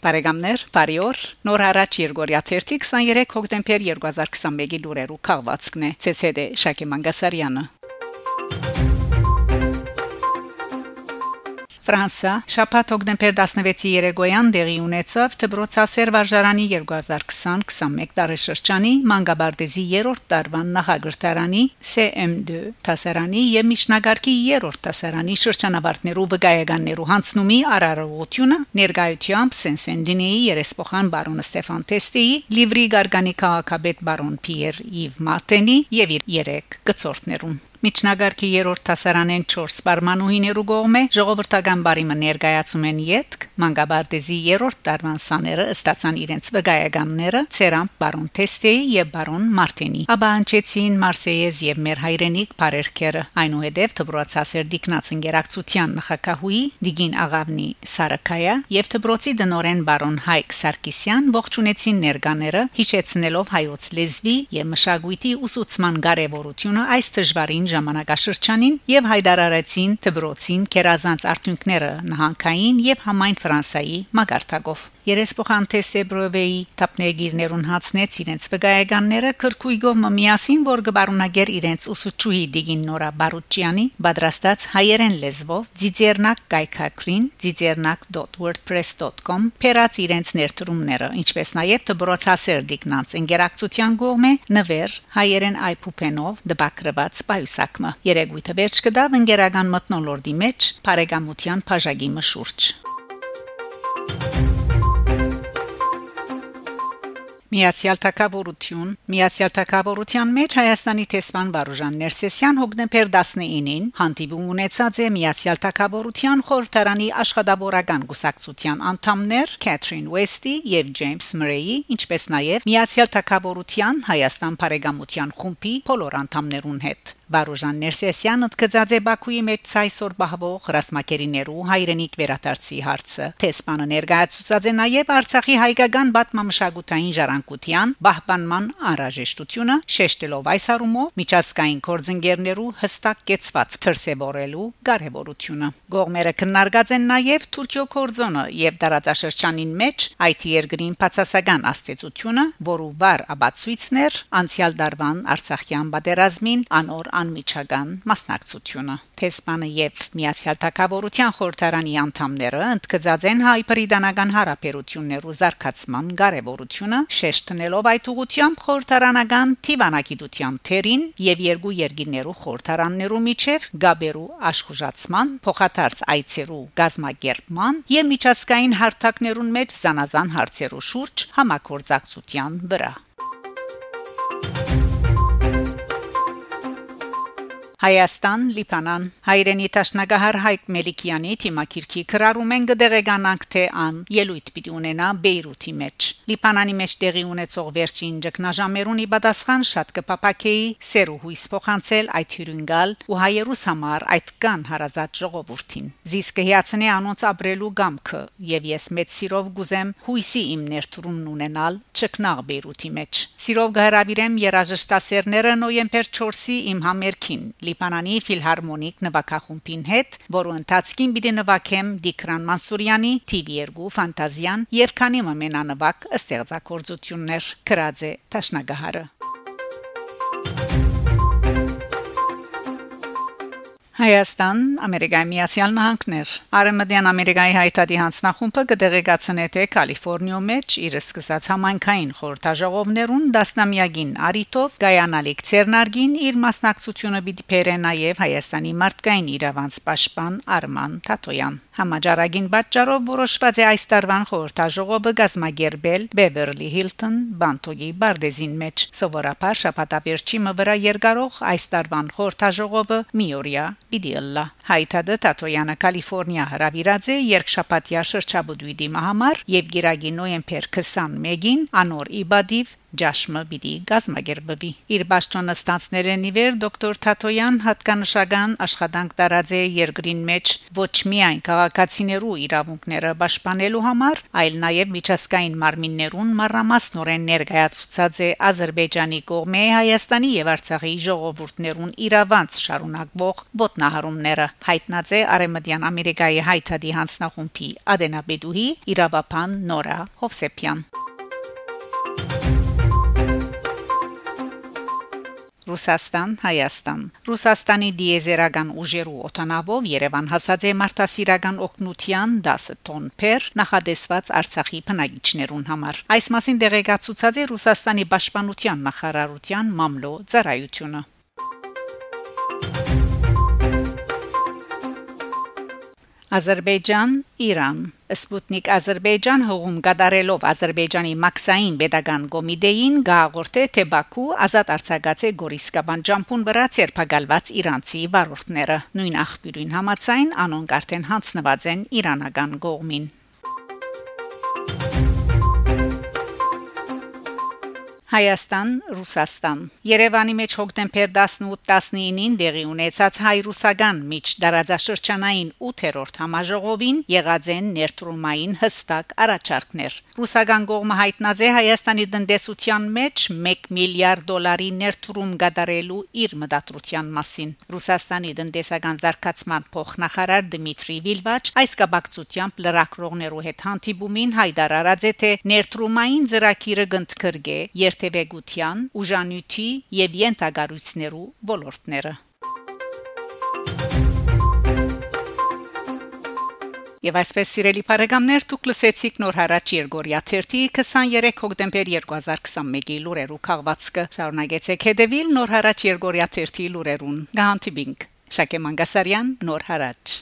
Բարեկամներ, բարի օր։ Նոր հարաճ Երգորիա 23 հոկտեմբեր 2021-ի լուրերու քաղվածքն է։ ՑՍԴ Շակե Մանգասարյանը։ Ֆրանսա շաբաթ հոկտեմբեր 16-ի երեկոյան դեղի ունեցավ դբրոցասեր վարժարանի 2020-21 տարեշրջանի մանգաբարտեզի 3-րդ տարվան նախագրտարանի CM2 տասարանի եւ միջնագարկի 3-րդ տասարանի շրջանավարտներու վկայականներու հանցնումի արարողությունը ներկայությամբ Սենսենդինեի երեսփոխան բարոն Ստեֆան Տեստեի Լիվրի Գարգանի քաղաքապետ բարոն Պիեր Իվ Մարտենի եւ իր 3 գծորդներուն Միջնագարկի 3-րդ տասարանեն 4 սպարմանուհիներու գողմե ժողովրդական բարիմը ներկայացում են յետք մանգաբարտեզի 3-րդ տարվան սաները ստացան իրենց վկայականները Ցերամ բարոն Թեստեի եւ բարոն Մարտինի ապա անչեցին Մարսեյեզ եւ մեր հայրենիք բարերքերը այնուհետև դբրոցասեր դիկնած ինգերակցության նախակահուի Դիգին Աղավնի Սարակայա եւ դբրոցի դնորեն բարոն Հայկ Սարգսյան ողջունեցին ներկաները հիշեցնելով հայոց լեզվի եւ մշակույթի ուսուցման կարեւորությունը այս դժվարին ժամանակաշրջանին եւ հայտարարեցին դբրոցին կերազանց արդյունքները նահանգային եւ համայն Ֆրանսայի մագարտակով Երեսփոխան Թեստեբրովեի տապնեգիրներուն հացնեց իրենց վկայականները քրկույգով միասին որ գբարունագեր իրենց ուսուցչուհի Դիգին Նորա Բարուչյանի պատրաստած հայերեն լեզվով ձիձերնակ կայքակրին ձիձերնակ.wordpress.com փերած իրենց ներդրումները ինչպես նաև դբրոցասեր դիկնանց ինտերակցիան գոմե նվեր հայերեն այփուփենով դբակրված պայուսակմը երեգույթը վերջ կդավ ընկերական մտնոլորտի մեջ բարեկամության բաժակի մշուրջ Միացյալ Թագավորություն Միացյալ Թագավորության մեջ Հայաստանի տեսփան Վարուժան Ներսեսյան հոկտեմբեր 19-ին հանդիպում ունեցած է Միացյալ Թագավորության խորհրդարանի աշխատավորական գուսակցության անդամներ Քեթրին Ուեստի եւ Ջեյմս Մրեյի, ինչպես նաեւ Միացյալ Թագավորության Հայաստան Փարեգամության խումբի բոլոր անդամներուն հետ Վարուժան Ներսեսյանը դգծած է Բաքուի մեջ ցայսօր բահվող ռազմակերիներու հայրենիք վերադարձի հարցը։ Տեսփանը ներկայացուցած է նաև Արցախի հայկական բատմամշակութային ժառանգության բահբանման անհրաժեշտությունը, շեշտելով այս առումով միջազգային կորձընկերներու հստակ կեցված թրսեվորելու կարևորությունը։ Գողմերը քննարկած են նաև Թուրքիո կորձոնը եւ տարածաշրջանին մեջ այդ երկրին բացասական աստեցությունը, որու վար աբացույցներ անցյալ դարվան Արցախյան պատերազմին անոր անմիջական մասնակցությունը Թեսպանը եւ Միացյալ Թագավորության խորհրդարանի անդամները ընդգծած են հայ-բրիտանական հարաբերություններու զարգացման կարևորությունը շեշտնելով այդ ուղությամբ խորհրդարանական թիվանակիտության թերին եւ երկու երկիներու խորհրդարաններու միջև գաբերու աշխուժացման փոխադարձ այցերու գազմագերման եւ միջազգային հարթակներուն մեջ զանազան հարցերու շուրջ համակորձակցության վրա Հայաստան, Լիբանան հայրենի տաշնագահար Հայկ Մելիքյանի թիմակիրքի քրարում են գդեղեկանանք թե ան ելույթ պիտի ունենա Բեյրութի մեջ Լիբանանի մեջ տեղի ունեցող վերջին ճգնաժամերունի պատասխան շատ կփապակեի սերուհույս փոխանցել այդ հյուրընկալ ու հայերուս համար այդ կան հարազատ ժողովրդին զիսկը հիացնի անոնց ապրելու գամքը եւ ես մեծ սիրով գուզեմ հույսի իմ ներդրումն ունենալ ճկնաղ Բեյրութի մեջ սիրով գհրավիրեմ երաժշտասերները նոյեմբեր 4-ի իմ համերքին Լիբանանի ֆիլհարմոնիկ նվագախումբին հետ, որը ընթացքին պիտի նվագեմ Դիկրան Մանսուրյանի TV2 Ֆանտազիան եւ քանի մենանվակ ստեղծագործություններ կրած է Տաշնագահարը Հայաստան, Ամերիկայի Միացյալ Նահանգներ։ Արեմդյան Ամերիկայի հայտարարի հանձնախումբը կդեղեկացնե թե Կալիֆոռնիո մեջ իր սկսած համայնքային խորհրդաժողովներուն դասնամյակին արիտով գայանալիք Ցերնարգին իր մասնակցությունը պիտի բերե նաև Հայաստանի մարդկային իրավանց պաշտպան Արման Թաթոյան։ Համաճարակին պատճառով որոշված է այս տարվան խորհրդաժողովը գազմագերբել Beverly Hilton Բանտոգի Բարդեզին մեջ։ Սովորաբար շաբաթավերջի մվրա երկարող այս տարվան խորհրդաժողովը միորյա իդիլլա հայտադը Տատոյանը Կալիֆոռնիա հրավիրած է երկշաբաթյա շրջաբուդույդի համար եւ գիրագի նոյեմբեր 21-ին անոր իբադիվ ջաշմը պիտի գազմագերբվի իր ճաշտոնը ստացներեն իվեր դոկտոր Թաթոյան հատկանշական աշխատանք տարածե երկրին մեջ ոչ միայն քաղաքացիներու իրավունքները պաշտպանելու համար այլ նաև միջազգային մարմիններուն մարամասնորեն ներկայացուցած է Ադրբեջանի կողմէ Հայաստանի եւ Արցախի ժողովուրդներուն իրավանց շարունակվող ոտնահարումները հայտնած է Արեմդյան Ամերիկայի հայտարարի հանձնախումբի Ադենաբեդուհի իրավապան Նորա Հովսեփյան Ռուսաստան Հայաստան Ռուսաստանի դիեզերական ուժերու օտանավով Երևան հասած է մարտահրավերական օկնության 10 տոն փեր նախադեсված Արցախի բնակիչներուն համար այս մասին դեղեկացուցած է Ռուսաստանի պաշտպանության նախարարության մամլո ծառայությունը Ադրբեջան Իրան Սպուտնիկ Ադրբեջան հողում գդարելով Ադրբեջանի Մաքսային Պետական Կոմիտեին գաղորդե թե Բաքու ազատ արձակացե Գորիսկաբան ջամփուն վրա ցերփակալված իրանցի վարորդները նույն աղբյուրին համացայն անոնք արդեն հանձնված են իրանական կողմին Հայաստան Ռուսաստան Երևանի մեջ հոկտեմբեր 18-19-ին դեղի ունեցած հայ-ռուսական միջդարաձաշրջանային 8-րդ համաժողովին եղած են ներդրումային հստակ առաջարկներ։ Ռուսական կողմը հայտնած է Հայաստանի տնտեսության մեջ 1 միլիարդ դոլարի ներդրում կատարելու իր մտադրության մասին։ Ռուսաստանի տնտեսական զարգացման փոխնախարար Դմիտրի Վիլվաչ այս կապակցությամբ լրակրողներու հետ հանդիպումին հայտարարած է թե ներդրումային ծրագիրը կընդգրկե երթևեկության, ուժանյութի եւ յենթագարույցներու ոլորտները։ Եվ այսպես սիրելի բարեկամներ դուք լսեցիք նոր հարաճ Երգորիա 30 23 հոկտեմբեր 2021-ի լուրերու քաղվածքը շարունակեցեք հետևել նոր հարաճ Երգորիա 30 լուրերուն գահանտիբինգ Շակե Մանգասարյան նոր հարաճ